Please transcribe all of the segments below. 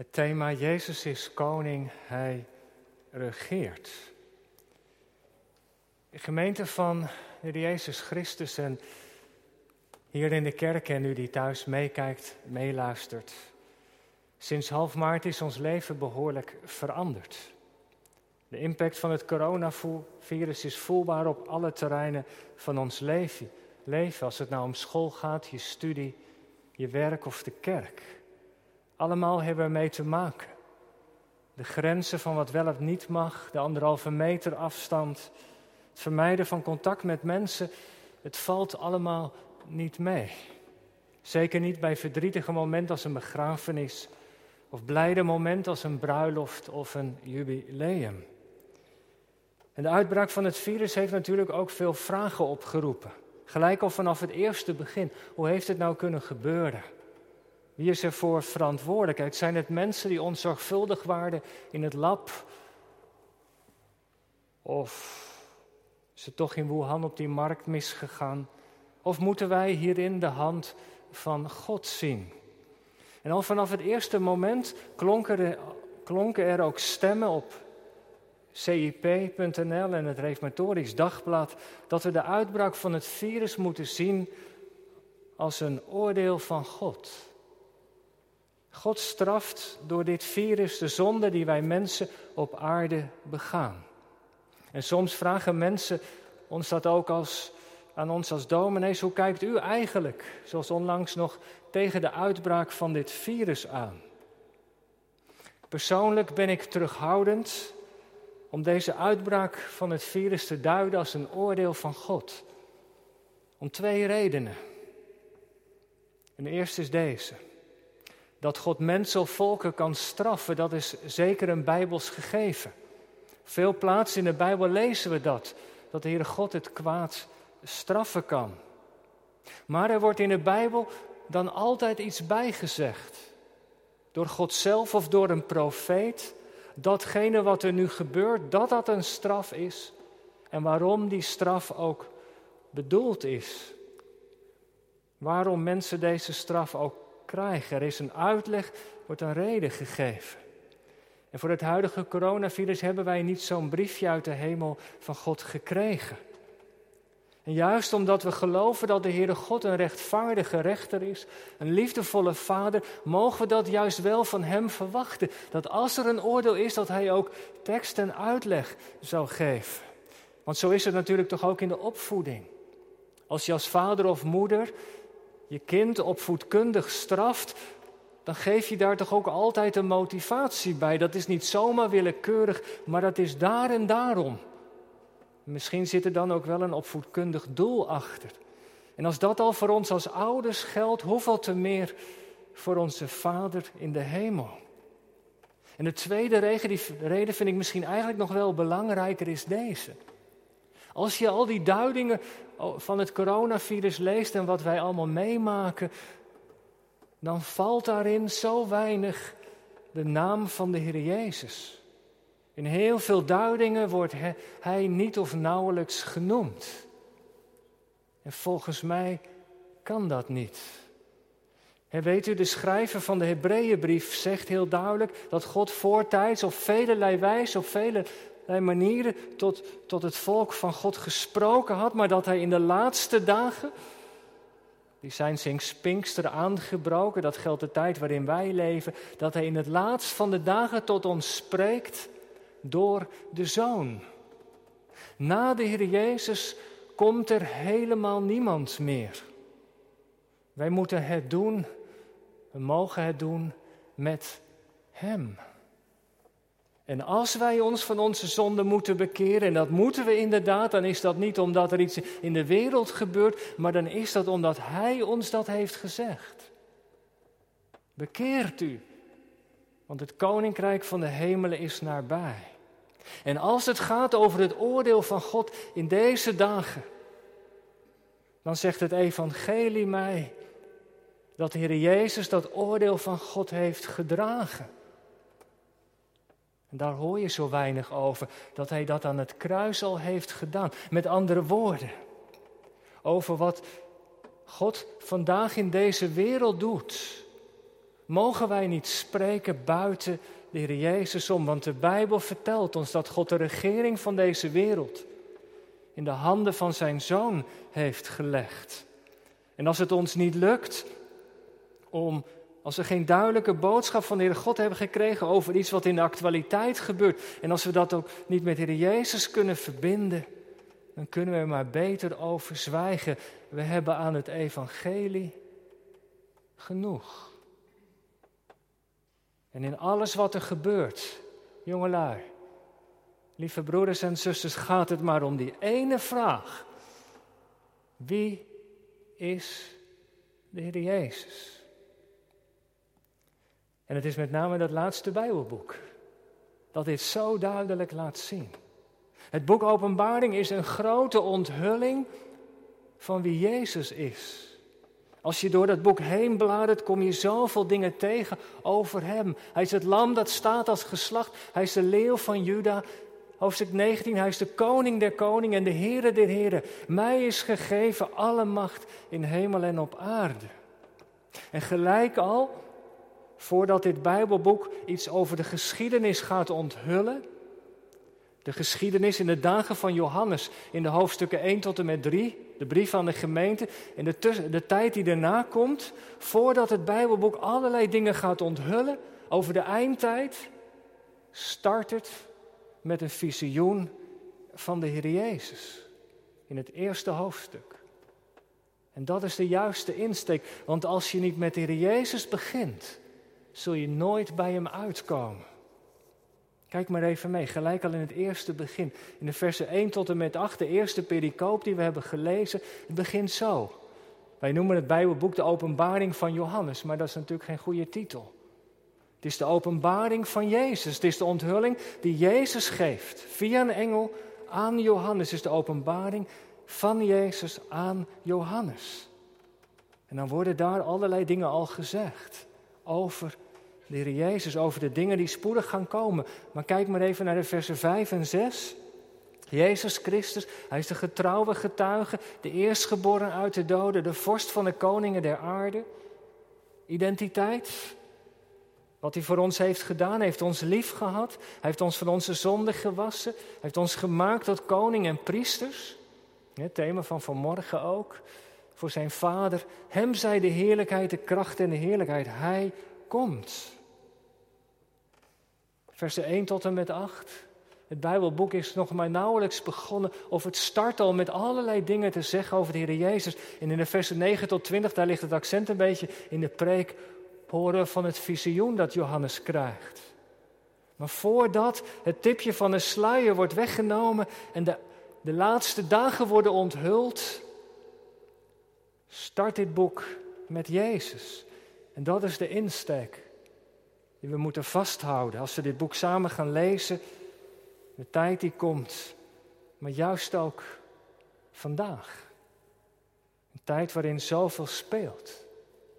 Het thema Jezus is koning, hij regeert. De gemeente van de Jezus Christus en hier in de kerk en u die thuis meekijkt, meeluistert. Sinds half maart is ons leven behoorlijk veranderd. De impact van het coronavirus is voelbaar op alle terreinen van ons leven. leven. Als het nou om school gaat, je studie, je werk of de kerk. Allemaal hebben we mee te maken. De grenzen van wat wel of niet mag, de anderhalve meter afstand, het vermijden van contact met mensen, het valt allemaal niet mee. Zeker niet bij verdrietige momenten als een begrafenis of blijde momenten als een bruiloft of een jubileum. En de uitbraak van het virus heeft natuurlijk ook veel vragen opgeroepen. Gelijk al vanaf het eerste begin. Hoe heeft het nou kunnen gebeuren? Wie is er voor verantwoordelijkheid? Zijn het mensen die onzorgvuldig waren in het lab? Of is het toch in Wuhan op die markt misgegaan? Of moeten wij hierin de hand van God zien? En al vanaf het eerste moment klonken er, klonken er ook stemmen op CIP.nl en het Reformatorisch Dagblad dat we de uitbraak van het virus moeten zien als een oordeel van God. God straft door dit virus de zonde die wij mensen op aarde begaan. En soms vragen mensen ons dat ook als, aan ons als dominees, hoe kijkt u eigenlijk, zoals onlangs nog, tegen de uitbraak van dit virus aan? Persoonlijk ben ik terughoudend om deze uitbraak van het virus te duiden als een oordeel van God. Om twee redenen. En de eerste is deze. Dat God mensen of volken kan straffen, dat is zeker een Bijbels gegeven. Veel plaatsen in de Bijbel lezen we dat, dat de Heere God het kwaad straffen kan. Maar er wordt in de Bijbel dan altijd iets bijgezegd. Door God zelf of door een profeet. Datgene wat er nu gebeurt, dat dat een straf is. En waarom die straf ook bedoeld is. Waarom mensen deze straf ook Er is een uitleg, wordt een reden gegeven. En voor het huidige coronavirus hebben wij niet zo'n briefje uit de hemel van God gekregen. En juist omdat we geloven dat de Heere God een rechtvaardige rechter is, een liefdevolle vader, mogen we dat juist wel van Hem verwachten. Dat als er een oordeel is, dat Hij ook tekst en uitleg zal geven. Want zo is het natuurlijk toch ook in de opvoeding. Als je als vader of moeder je kind opvoedkundig straft, dan geef je daar toch ook altijd een motivatie bij. Dat is niet zomaar willekeurig, maar dat is daar en daarom. Misschien zit er dan ook wel een opvoedkundig doel achter. En als dat al voor ons als ouders geldt, hoeveel te meer voor onze Vader in de hemel. En de tweede reden, die reden vind ik misschien eigenlijk nog wel belangrijker, is deze. Als je al die duidingen van het coronavirus leest en wat wij allemaal meemaken, dan valt daarin zo weinig de naam van de Heer Jezus. In heel veel duidingen wordt hij niet of nauwelijks genoemd. En volgens mij kan dat niet. Weet u, de schrijver van de Hebreeënbrief zegt heel duidelijk dat God voortijds op vele wijze, op vele manieren tot, tot het volk van God gesproken had, maar dat hij in de laatste dagen, die zijn sinds Pinkster aangebroken, dat geldt de tijd waarin wij leven, dat hij in het laatst van de dagen tot ons spreekt door de Zoon. Na de Heer Jezus komt er helemaal niemand meer. Wij moeten het doen, we mogen het doen met Hem. En als wij ons van onze zonde moeten bekeren, en dat moeten we inderdaad, dan is dat niet omdat er iets in de wereld gebeurt, maar dan is dat omdat Hij ons dat heeft gezegd. Bekeert u, want het koninkrijk van de hemelen is nabij. En als het gaat over het oordeel van God in deze dagen, dan zegt het evangelie mij dat de Heer Jezus dat oordeel van God heeft gedragen. En daar hoor je zo weinig over, dat hij dat aan het kruis al heeft gedaan. Met andere woorden, over wat God vandaag in deze wereld doet. Mogen wij niet spreken buiten de Heer Jezus om? Want de Bijbel vertelt ons dat God de regering van deze wereld in de handen van zijn zoon heeft gelegd. En als het ons niet lukt om, als we geen duidelijke boodschap van de Heer God hebben gekregen over iets wat in de actualiteit gebeurt, en als we dat ook niet met de Heer Jezus kunnen verbinden, dan kunnen we er maar beter over zwijgen. We hebben aan het evangelie genoeg. En in alles wat er gebeurt, jongelui, lieve broeders en zusters, gaat het maar om die ene vraag. Wie is de Heer Jezus? En het is met name dat laatste Bijbelboek dat dit zo duidelijk laat zien. Het boek Openbaring is een grote onthulling van wie Jezus is. Als je door dat boek heen bladert, kom je zoveel dingen tegen over hem. Hij is het lam dat staat als geslacht. Hij is de leeuw van Juda. Hoofdstuk 19, hij is de koning der koningen en de Heere der heren. Mij is gegeven alle macht in hemel en op aarde. En gelijk al, voordat dit Bijbelboek iets over de geschiedenis gaat onthullen, de geschiedenis in de dagen van Johannes in de hoofdstukken 1 tot en met 3, de brief aan de gemeente, en de, de tijd die daarna komt, voordat het Bijbelboek allerlei dingen gaat onthullen over de eindtijd, start het met een visioen van de Heer Jezus in het eerste hoofdstuk. En dat is de juiste insteek, want als je niet met de Heer Jezus begint, zul je nooit bij Hem uitkomen. Kijk maar even mee, gelijk al in het eerste begin. In de versen 1 tot en met 8, de eerste pericoop die we hebben gelezen, het begint zo. Wij noemen het Bijbelboek de openbaring van Johannes, maar dat is natuurlijk geen goede titel. Het is de openbaring van Jezus. Het is de onthulling die Jezus geeft via een engel aan Johannes. Het is de openbaring van Jezus aan Johannes. En dan worden daar allerlei dingen al gezegd over de Jezus, over de dingen die spoedig gaan komen. Maar kijk maar even naar de versen 5 en 6. Jezus Christus, hij is de getrouwe getuige, de eerstgeboren uit de doden, de vorst van de koningen der aarde. Identiteit, wat hij voor ons heeft gedaan, heeft ons lief gehad, heeft ons van onze zonden gewassen, heeft ons gemaakt tot koning en priesters. Het thema van vanmorgen ook. Voor zijn vader, hem zij de heerlijkheid, de kracht en de heerlijkheid. Hij komt. Versen 1 tot en met 8. Het Bijbelboek is nog maar nauwelijks begonnen of het start al met allerlei dingen te zeggen over de Heer Jezus. En in de versen 9 tot 20, daar ligt het accent een beetje in de preek, horen van het visioen dat Johannes krijgt. Maar voordat het tipje van de sluier wordt weggenomen en de, de laatste dagen worden onthuld, start dit boek met Jezus. En dat is de insteek die we moeten vasthouden als we dit boek samen gaan lezen. De tijd die komt, maar juist ook vandaag. Een tijd waarin zoveel speelt.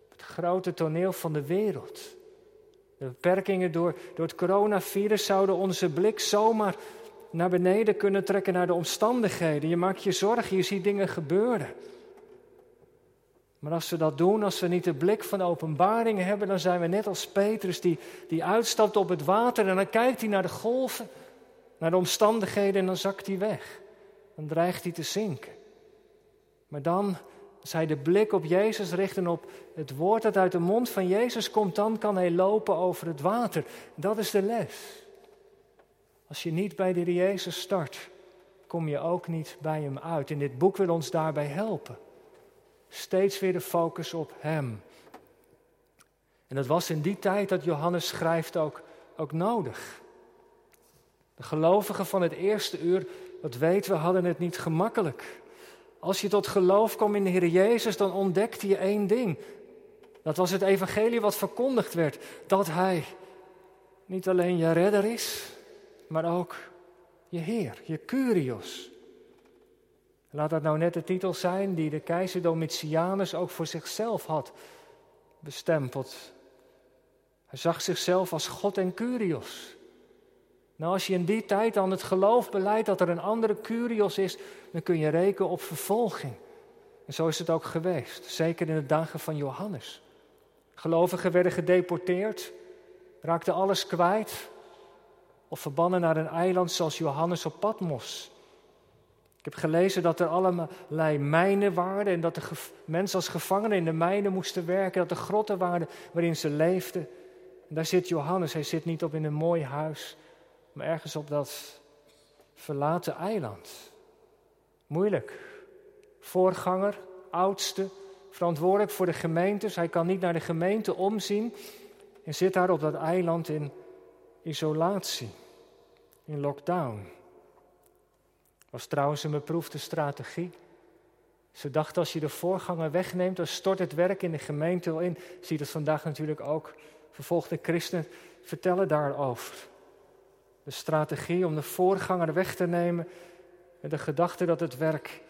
Het grote toneel van de wereld. De beperkingen door, door het coronavirus zouden onze blik zomaar naar beneden kunnen trekken naar de omstandigheden. Je maakt je zorgen, je ziet dingen gebeuren. Maar als we dat doen, als we niet de blik van openbaring hebben, dan zijn we net als Petrus die, die uitstapt op het water en dan kijkt hij naar de golven, naar de omstandigheden en dan zakt hij weg. Dan dreigt hij te zinken. Maar dan, als hij de blik op Jezus richt en op het woord dat uit de mond van Jezus komt, dan kan hij lopen over het water. Dat is de les. Als je niet bij de Jezus start, kom je ook niet bij hem uit. En dit boek wil ons daarbij helpen. Steeds weer de focus op Hem. En dat was in die tijd dat Johannes schrijft ook, ook nodig. De gelovigen van het eerste uur, dat weten we, hadden het niet gemakkelijk. Als je tot geloof kwam in de Heer Jezus, dan ontdekte je één ding. Dat was het evangelie wat verkondigd werd. Dat Hij niet alleen je redder is, maar ook je Heer, je Curios. Laat dat nou net de titel zijn die de keizer Domitianus ook voor zichzelf had bestempeld. Hij zag zichzelf als God en Curios. Nou, als je in die tijd aan het geloof beleidt dat er een andere Curios is, dan kun je rekenen op vervolging. En zo is het ook geweest, zeker in de dagen van Johannes. Gelovigen werden gedeporteerd, raakten alles kwijt of verbannen naar een eiland zoals Johannes op Patmos. Ik heb gelezen dat er allerlei mijnen waren en dat de mensen als gevangenen in de mijnen moesten werken, dat er grotten waren waarin ze leefden. En daar zit Johannes, hij zit niet op in een mooi huis, maar ergens op dat verlaten eiland. Moeilijk. Voorganger, oudste, verantwoordelijk voor de gemeentes. Hij kan niet naar de gemeente omzien en zit daar op dat eiland in isolatie, in lockdown. Was trouwens een beproefde strategie. Ze dachten als je de voorganger wegneemt, dan stort het werk in de gemeente wel in. Ziet het vandaag natuurlijk ook. Vervolgde christenen vertellen daarover. De strategie om de voorganger weg te nemen met de gedachte dat het werk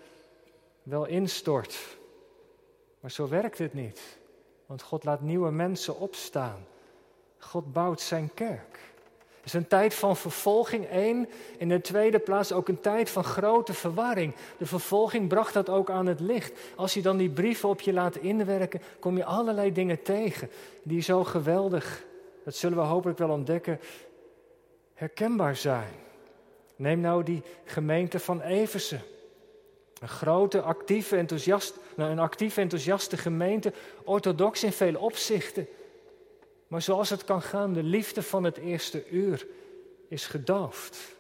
wel instort. Maar zo werkt het niet. Want God laat nieuwe mensen opstaan. God bouwt zijn kerk. Het is een tijd van vervolging, één. In de tweede plaats ook een tijd van grote verwarring. De vervolging bracht dat ook aan het licht. Als je dan die brieven op je laat inwerken, kom je allerlei dingen tegen die zo geweldig, dat zullen we hopelijk wel ontdekken, herkenbaar zijn. Neem nou die gemeente van Eversen. Een grote, actieve, enthousiast, een actieve, enthousiaste gemeente, orthodox in vele opzichten. Maar zoals het kan gaan, de liefde van het eerste uur is gedoofd.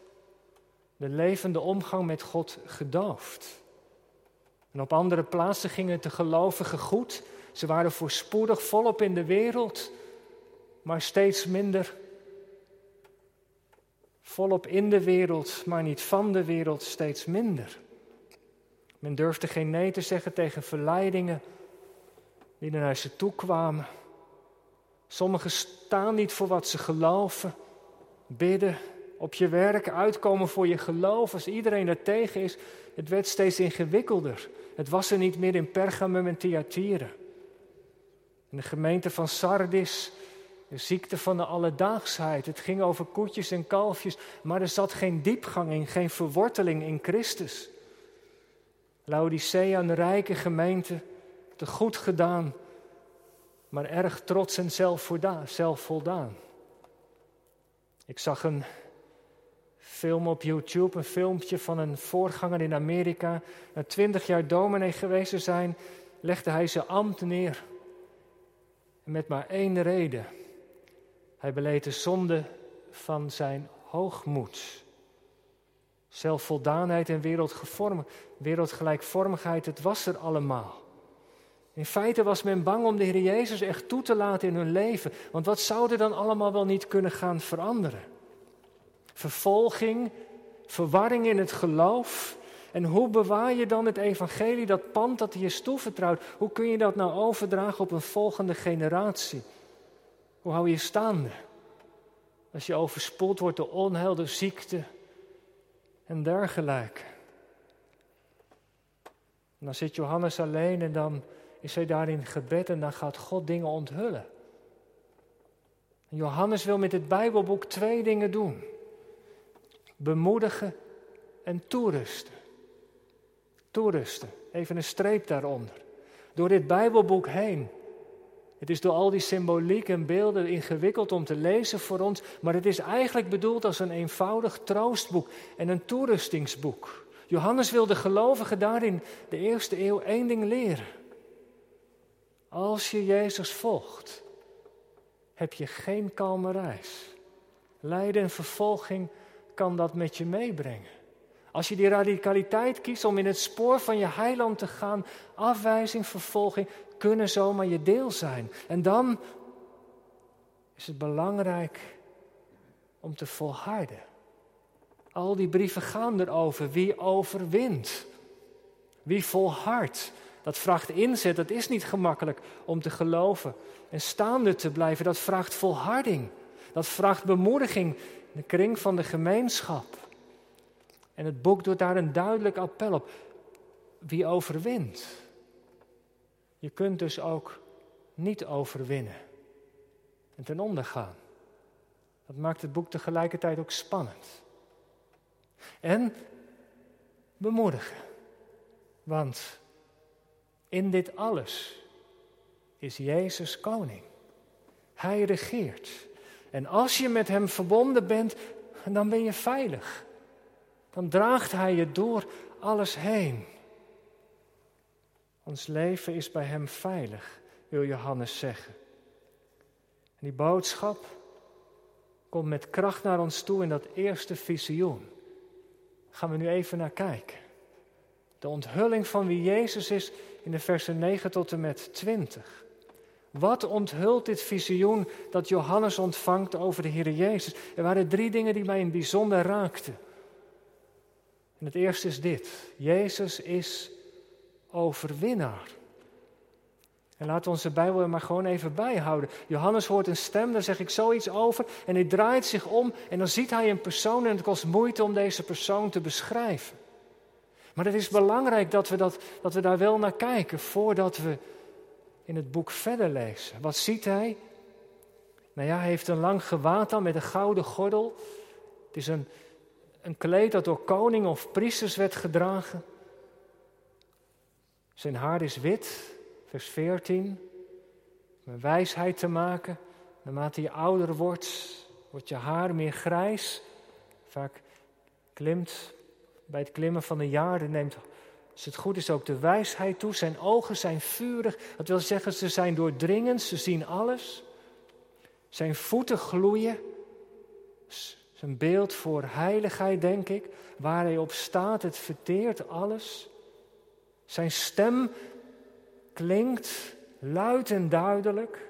De levende omgang met God gedoofd. En op andere plaatsen gingen de gelovigen goed. Ze waren voorspoedig volop in de wereld, maar steeds minder volop in de wereld, maar niet van de wereld, steeds minder. Men durfde geen nee te zeggen tegen verleidingen die naar ze toe kwamen. Sommigen staan niet voor wat ze geloven, bidden, op je werk, uitkomen voor je geloof. Als iedereen er tegen is, het werd steeds ingewikkelder. Het was er niet meer in Pergamum en Thyatira. In de gemeente van Sardis, de ziekte van de alledaagsheid. Het ging over koetjes en kalfjes, maar er zat geen diepgang in, geen verworteling in Christus. Laodicea, een rijke gemeente, te goed gedaan, maar erg trots en zelfvoldaan. Ik zag een film op YouTube, een filmpje van een voorganger in Amerika. Na twintig jaar dominee geweest te zijn, legde hij zijn ambt neer. Met maar één reden. Hij beleed de zonde van zijn hoogmoed. Zelfvoldaanheid en wereldgelijkvormigheid, het was er allemaal. In feite was men bang om de Heer Jezus echt toe te laten in hun leven. Want wat zou er dan allemaal wel niet kunnen gaan veranderen? Vervolging, verwarring in het geloof. En hoe bewaar je dan het evangelie, dat pand dat hij is toevertrouwd? Hoe kun je dat nou overdragen op een volgende generatie? Hoe hou je staande? Als je overspoeld wordt door onheil, door ziekte en dergelijke. En dan zit Johannes alleen en dan is hij daar in gebed en dan gaat God dingen onthullen. En Johannes wil met dit Bijbelboek twee dingen doen: bemoedigen en toerusten. Toerusten, even een streep daaronder. Door dit Bijbelboek heen. Het is door al die symboliek en beelden ingewikkeld om te lezen voor ons, maar het is eigenlijk bedoeld als een eenvoudig troostboek en een toerustingsboek. Johannes wil de gelovigen daarin de eerste eeuw één ding leren. Als je Jezus volgt, heb je geen kalme reis. Lijden en vervolging kan dat met je meebrengen. Als je die radicaliteit kiest om in het spoor van je heiland te gaan, afwijzing, vervolging kunnen zomaar je deel zijn. En dan is het belangrijk om te volharden. Al die brieven gaan erover wie overwint, wie volhardt, dat vraagt inzet, dat is niet gemakkelijk om te geloven en staande te blijven. Dat vraagt volharding. Dat vraagt bemoediging in de kring van de gemeenschap. En het boek doet daar een duidelijk appel op. Wie overwint? Je kunt dus ook niet overwinnen en ten onder gaan. Dat maakt het boek tegelijkertijd ook spannend. En bemoedigen. Want in dit alles is Jezus koning. Hij regeert. En als je met Hem verbonden bent, dan ben je veilig. Dan draagt Hij je door alles heen. Ons leven is bij Hem veilig, wil Johannes zeggen. En die boodschap komt met kracht naar ons toe in dat eerste visioen. Gaan we nu even naar kijken. De onthulling van wie Jezus is in de versen 9 tot en met 20. Wat onthult dit visioen dat Johannes ontvangt over de Heer Jezus? Er waren drie dingen die mij in bijzonder raakten. En het eerste is dit: Jezus is overwinnaar. En laten we onze Bijbel er maar gewoon even bijhouden. Johannes hoort een stem, daar zeg ik zoiets over. En hij draait zich om en dan ziet hij een persoon en het kost moeite om deze persoon te beschrijven. Maar het is belangrijk dat we, dat, dat we daar wel naar kijken voordat we in het boek verder lezen. Wat ziet hij? Nou ja, hij heeft een lang gewaad aan met een gouden gordel. Het is een, een kleed dat door koning of priesters werd gedragen. Zijn haar is wit, vers 14. Om wijsheid te maken. Naarmate je ouder wordt, wordt je haar meer grijs. Vaak klimt bij het klimmen van de jaren, neemt, als het goed is, ook de wijsheid toe. Zijn ogen zijn vurig. Dat wil zeggen, ze zijn doordringend, ze zien alles. Zijn voeten gloeien. Zijn beeld voor heiligheid, denk ik. Waar hij op staat, het verteert alles. Zijn stem klinkt luid en duidelijk.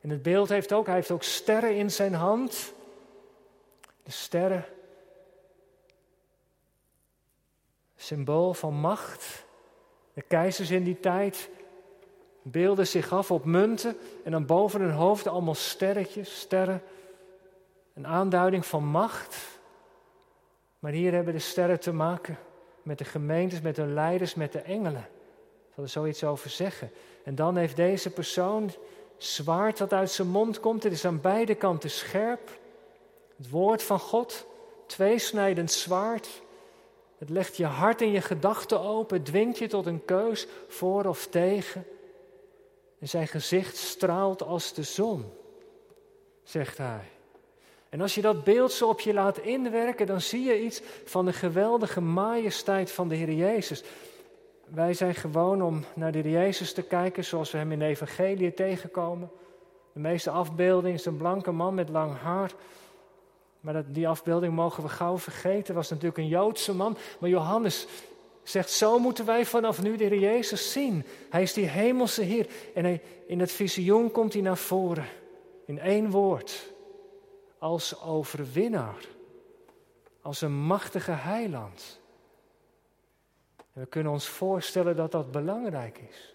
En het beeld heeft ook, hij heeft ook sterren in zijn hand. De sterren, symbool van macht. De keizers in die tijd beelden zich af op munten en dan boven hun hoofd allemaal sterretjes, sterren. Een aanduiding van macht. Maar hier hebben de sterren te maken met de gemeentes, met hun leiders, met de engelen. Ik zal er zoiets over zeggen. En dan heeft deze persoon zwaard dat uit zijn mond komt. Het is aan beide kanten scherp. Het woord van God, tweesnijdend zwaard. Het legt je hart en je gedachten open. Dwingt je tot een keus voor of tegen. En zijn gezicht straalt als de zon, zegt hij. En als je dat beeld zo op je laat inwerken, dan zie je iets van de geweldige majesteit van de Heer Jezus. Wij zijn gewoon om naar de Heer Jezus te kijken zoals we hem in de Evangelie tegenkomen. De meeste afbeelding is een blanke man met lang haar. Maar dat, die afbeelding mogen we gauw vergeten. was natuurlijk een Joodse man. Maar Johannes zegt, zo moeten wij vanaf nu de Heer Jezus zien. Hij is die hemelse Heer. En hij, in het visioen komt hij naar voren. In één woord als overwinnaar, als een machtige heiland. En we kunnen ons voorstellen dat dat belangrijk is.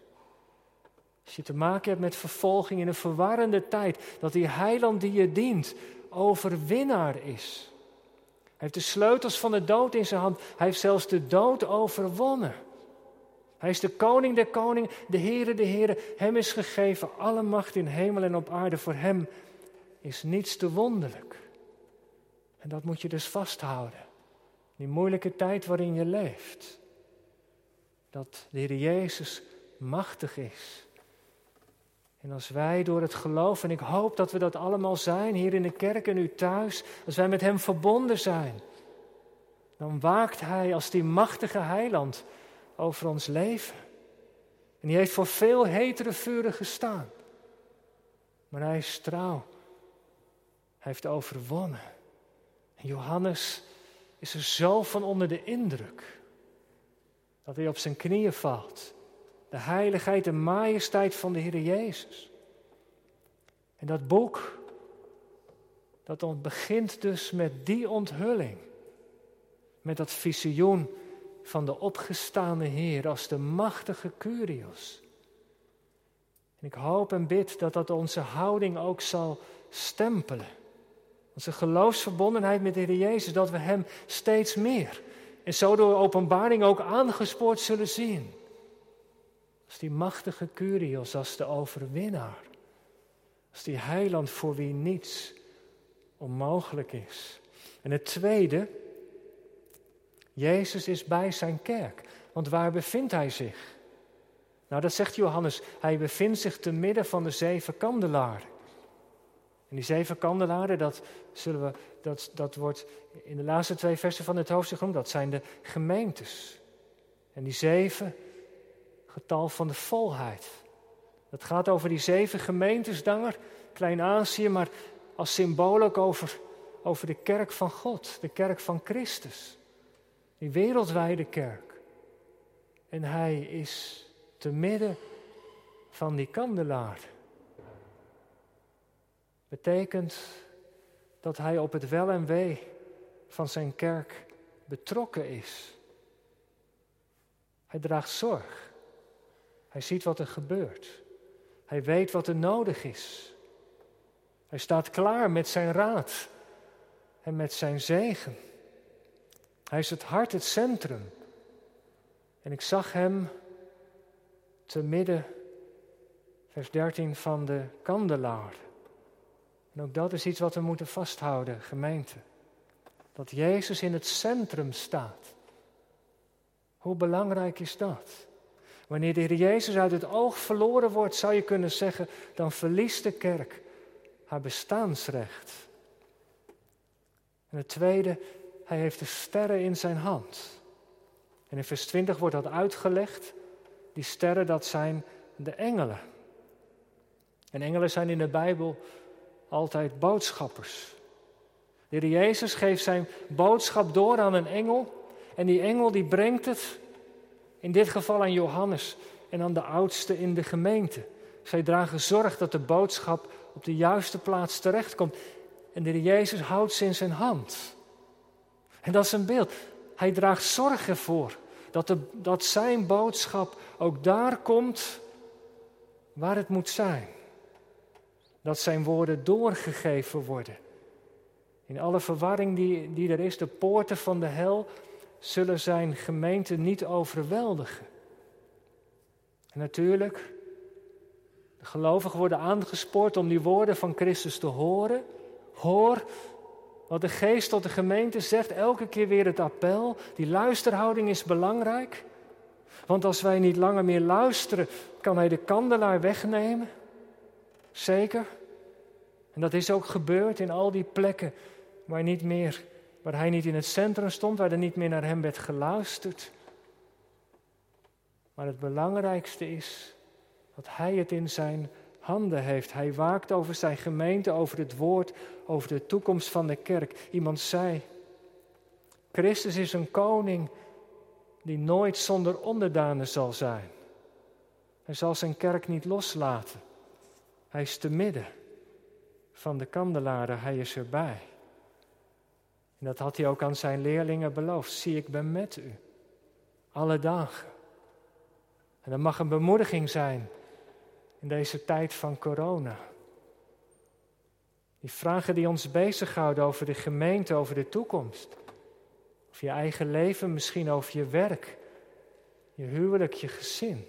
Als je te maken hebt met vervolging in een verwarrende tijd, dat die heiland die je dient overwinnaar is. Hij heeft de sleutels van de dood in zijn hand. Hij heeft zelfs de dood overwonnen. Hij is de koning der koningen, de Heere de Heere. Hem is gegeven alle macht in hemel en op aarde. Voor hem is niets te wonderlijk. En dat moet je dus vasthouden. Die moeilijke tijd waarin je leeft. Dat de Heer Jezus machtig is. En als wij door het geloof, en ik hoop dat we dat allemaal zijn, hier in de kerk en u thuis, als wij met Hem verbonden zijn, dan waakt Hij als die machtige heiland over ons leven. En die heeft voor veel hetere vuren gestaan. Maar Hij is trouw hij heeft overwonnen. En Johannes is er zo van onder de indruk dat hij op zijn knieën valt. De heiligheid en majesteit van de Heer Jezus. En dat boek, dat begint dus met die onthulling. Met dat visioen van de opgestane Heer als de machtige Curios. En ik hoop en bid dat dat onze houding ook zal stempelen. Onze geloofsverbondenheid met de Heer Jezus, dat we Hem steeds meer en zo door openbaring ook aangespoord zullen zien. Als die machtige Curios, als de overwinnaar. Als die heiland voor wie niets onmogelijk is. En het tweede, Jezus is bij zijn kerk. Want waar bevindt hij zich? Nou, dat zegt Johannes. Hij bevindt zich te midden van de zeven kandelaren. En die zeven kandelaren, dat, zullen we, dat, dat wordt in de laatste twee versen van het hoofdstuk genoemd. Dat zijn de gemeentes. En die zeven, getal van de volheid. Dat gaat over die zeven gemeentes daar, Klein-Azië, maar als symbool ook over, over de kerk van God, de kerk van Christus. Die wereldwijde kerk. En hij is te midden van die kandelaar. Betekent dat hij op het wel en wee van zijn kerk betrokken is. Hij draagt zorg. Hij ziet wat er gebeurt. Hij weet wat er nodig is. Hij staat klaar met zijn raad en met zijn zegen. Hij is het hart, het centrum. En ik zag hem te midden, vers 13, van de kandelaar. En ook dat is iets wat we moeten vasthouden, gemeente. Dat Jezus in het centrum staat. Hoe belangrijk is dat? Wanneer de Heer Jezus uit het oog verloren wordt, zou je kunnen zeggen, dan verliest de kerk haar bestaansrecht. En het tweede, hij heeft de sterren in zijn hand. En in vers 20 wordt dat uitgelegd. Die sterren, dat zijn de engelen. En engelen zijn in de Bijbel altijd boodschappers. De Heer Jezus geeft zijn boodschap door aan een engel. En die engel die brengt het, in dit geval aan Johannes en aan de oudste in de gemeente. Zij dragen zorg dat de boodschap op de juiste plaats terechtkomt. En de Jezus houdt ze in zijn hand. En dat is een beeld. Hij draagt zorg ervoor dat, de, dat zijn boodschap ook daar komt waar het moet zijn. Dat zijn woorden doorgegeven worden. In alle verwarring die, die er is, de poorten van de hel zullen zijn gemeente niet overweldigen. En natuurlijk, de gelovigen worden aangespoord om die woorden van Christus te horen. Hoor wat de geest tot de gemeente zegt, elke keer weer het appel. Die luisterhouding is belangrijk. Want als wij niet langer meer luisteren, kan hij de kandelaar wegnemen. Zeker. En dat is ook gebeurd in al die plekken waar, niet meer, waar hij niet in het centrum stond, waar er niet meer naar hem werd geluisterd. Maar het belangrijkste is dat hij het in zijn handen heeft. Hij waakt over zijn gemeente, over het woord, over de toekomst van de kerk. Iemand zei, Christus is een koning die nooit zonder onderdanen zal zijn. Hij zal zijn kerk niet loslaten. Hij is te midden van de kandelaren, hij is erbij. En dat had hij ook aan zijn leerlingen beloofd. Zie, ik ben met u. Alle dagen. En dat mag een bemoediging zijn in deze tijd van corona. Die vragen die ons bezighouden over de gemeente, over de toekomst. Over je eigen leven, misschien over je werk, je huwelijk, je gezin.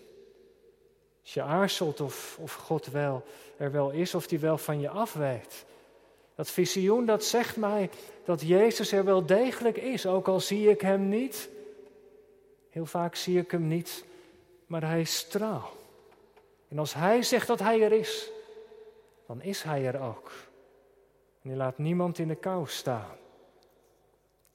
Als je aarzelt of, of God wel er wel is, of die wel van je afwijkt. Dat visioen dat zegt mij dat Jezus er wel degelijk is, ook al zie ik hem niet. Heel vaak zie ik hem niet, maar hij straalt. En als hij zegt dat hij er is, dan is hij er ook. En hij laat niemand in de kou staan.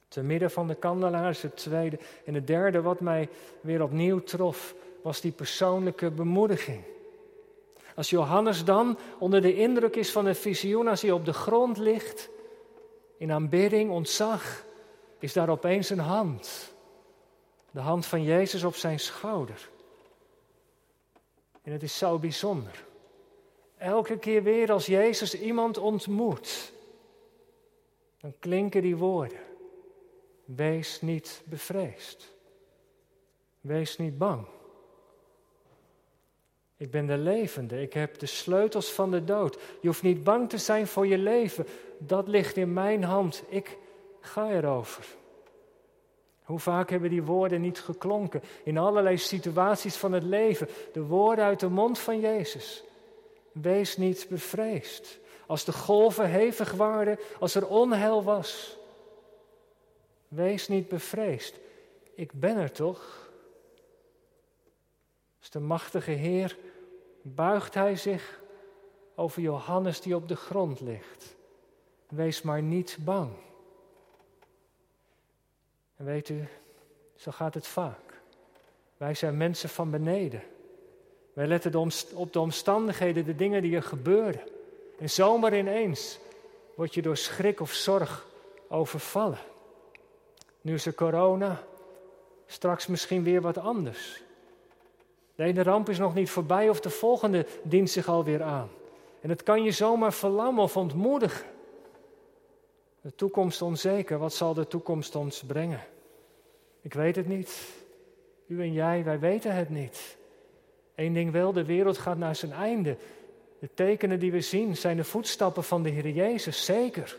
Te midden van de kandelaar is het tweede. En het derde wat mij weer opnieuw trof, was die persoonlijke bemoediging. Als Johannes dan onder de indruk is van het visioen, als hij op de grond ligt, in aanbidding, ontzag, is daar opeens een hand. De hand van Jezus op zijn schouder. En het is zo bijzonder. Elke keer weer als Jezus iemand ontmoet, dan klinken die woorden. Wees niet bevreesd. Wees niet bang. Ik ben de levende. Ik heb de sleutels van de dood. Je hoeft niet bang te zijn voor je leven. Dat ligt in mijn hand. Ik ga erover. Hoe vaak hebben die woorden niet geklonken in allerlei situaties van het leven? De woorden uit de mond van Jezus. Wees niet bevreesd. Als de golven hevig waren, als er onheil was. Wees niet bevreesd. Ik ben er toch? Als de machtige Heer buigt hij zich over Johannes die op de grond ligt. Wees maar niet bang. En weet u, zo gaat het vaak. Wij zijn mensen van beneden. Wij letten op de omstandigheden, de dingen die er gebeuren. En zomaar ineens word je door schrik of zorg overvallen. Nu is er corona, straks misschien weer wat anders. De ene ramp is nog niet voorbij of de volgende dient zich alweer aan. En het kan je zomaar verlammen of ontmoedigen. De toekomst onzeker, wat zal de toekomst ons brengen? Ik weet het niet. U en jij, wij weten het niet. Eén ding wel, de wereld gaat naar zijn einde. De tekenen die we zien zijn de voetstappen van de Heer Jezus, zeker.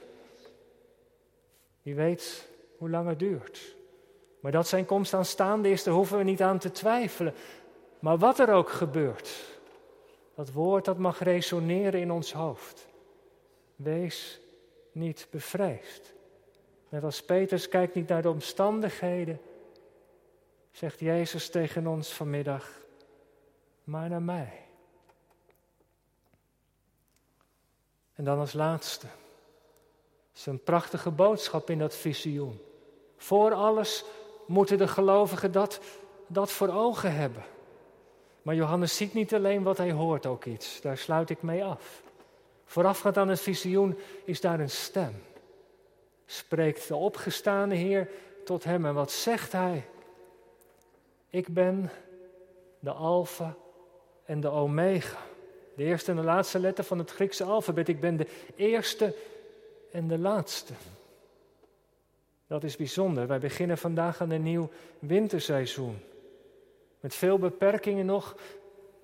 Wie weet hoe lang het duurt. Maar dat zijn komst aanstaande is, daar hoeven we niet aan te twijfelen. Maar wat er ook gebeurt, dat woord dat mag resoneren in ons hoofd. Wees niet bevreesd. Net als Petrus kijkt niet naar de omstandigheden, zegt Jezus tegen ons vanmiddag, maar naar mij. En dan als laatste, is een prachtige boodschap in dat visioen. Voor alles moeten de gelovigen dat, dat voor ogen hebben. Maar Johannes ziet niet alleen wat hij hoort ook iets. Daar sluit ik mee af. Voorafgaand aan het visioen is daar een stem. Spreekt de opgestane Heer tot hem en wat zegt hij? Ik ben de Alpha en de Omega. De eerste en de laatste letter van het Griekse alfabet. Ik ben de eerste en de laatste. Dat is bijzonder. Wij beginnen vandaag aan een nieuw winterseizoen. Met veel beperkingen nog,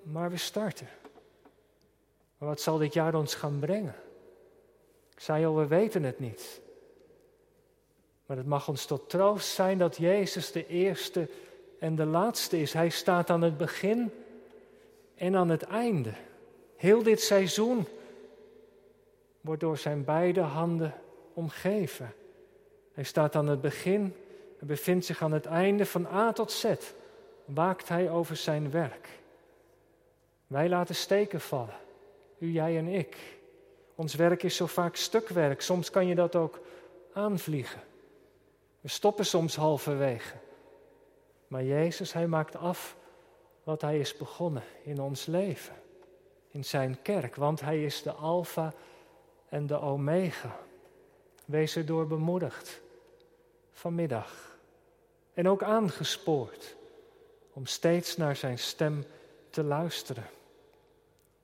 maar we starten. Maar wat zal dit jaar ons gaan brengen? Ik zei al, we weten het niet. Maar het mag ons tot troost zijn dat Jezus de eerste en de laatste is. Hij staat aan het begin en aan het einde. Heel dit seizoen wordt door zijn beide handen omgeven. Hij staat aan het begin en bevindt zich aan het einde van A tot Z. Waakt hij over zijn werk. Wij laten steken vallen. U, jij en ik. Ons werk is zo vaak stukwerk. Soms kan je dat ook aanvliegen. We stoppen soms halverwege. Maar Jezus, Hij maakt af wat Hij is begonnen in ons leven. In Zijn kerk. Want Hij is de Alpha en de Omega. Wees erdoor bemoedigd vanmiddag. En ook aangespoord om steeds naar zijn stem te luisteren.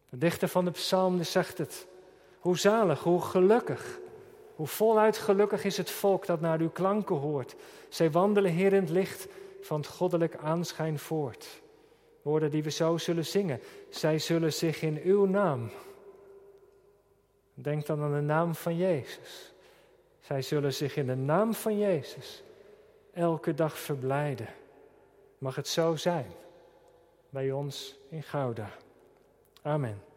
De dichter van de psalm zegt het. Hoe zalig, hoe gelukkig, hoe voluit gelukkig is het volk dat naar uw klanken hoort. Zij wandelen hier in het licht van het goddelijk aanschijn voort. Woorden die we zo zullen zingen. Zij zullen zich in uw naam. Denk dan aan de naam van Jezus. Zij zullen zich in de naam van Jezus elke dag verblijden. Mag het zo zijn bij ons in Gouda. Amen.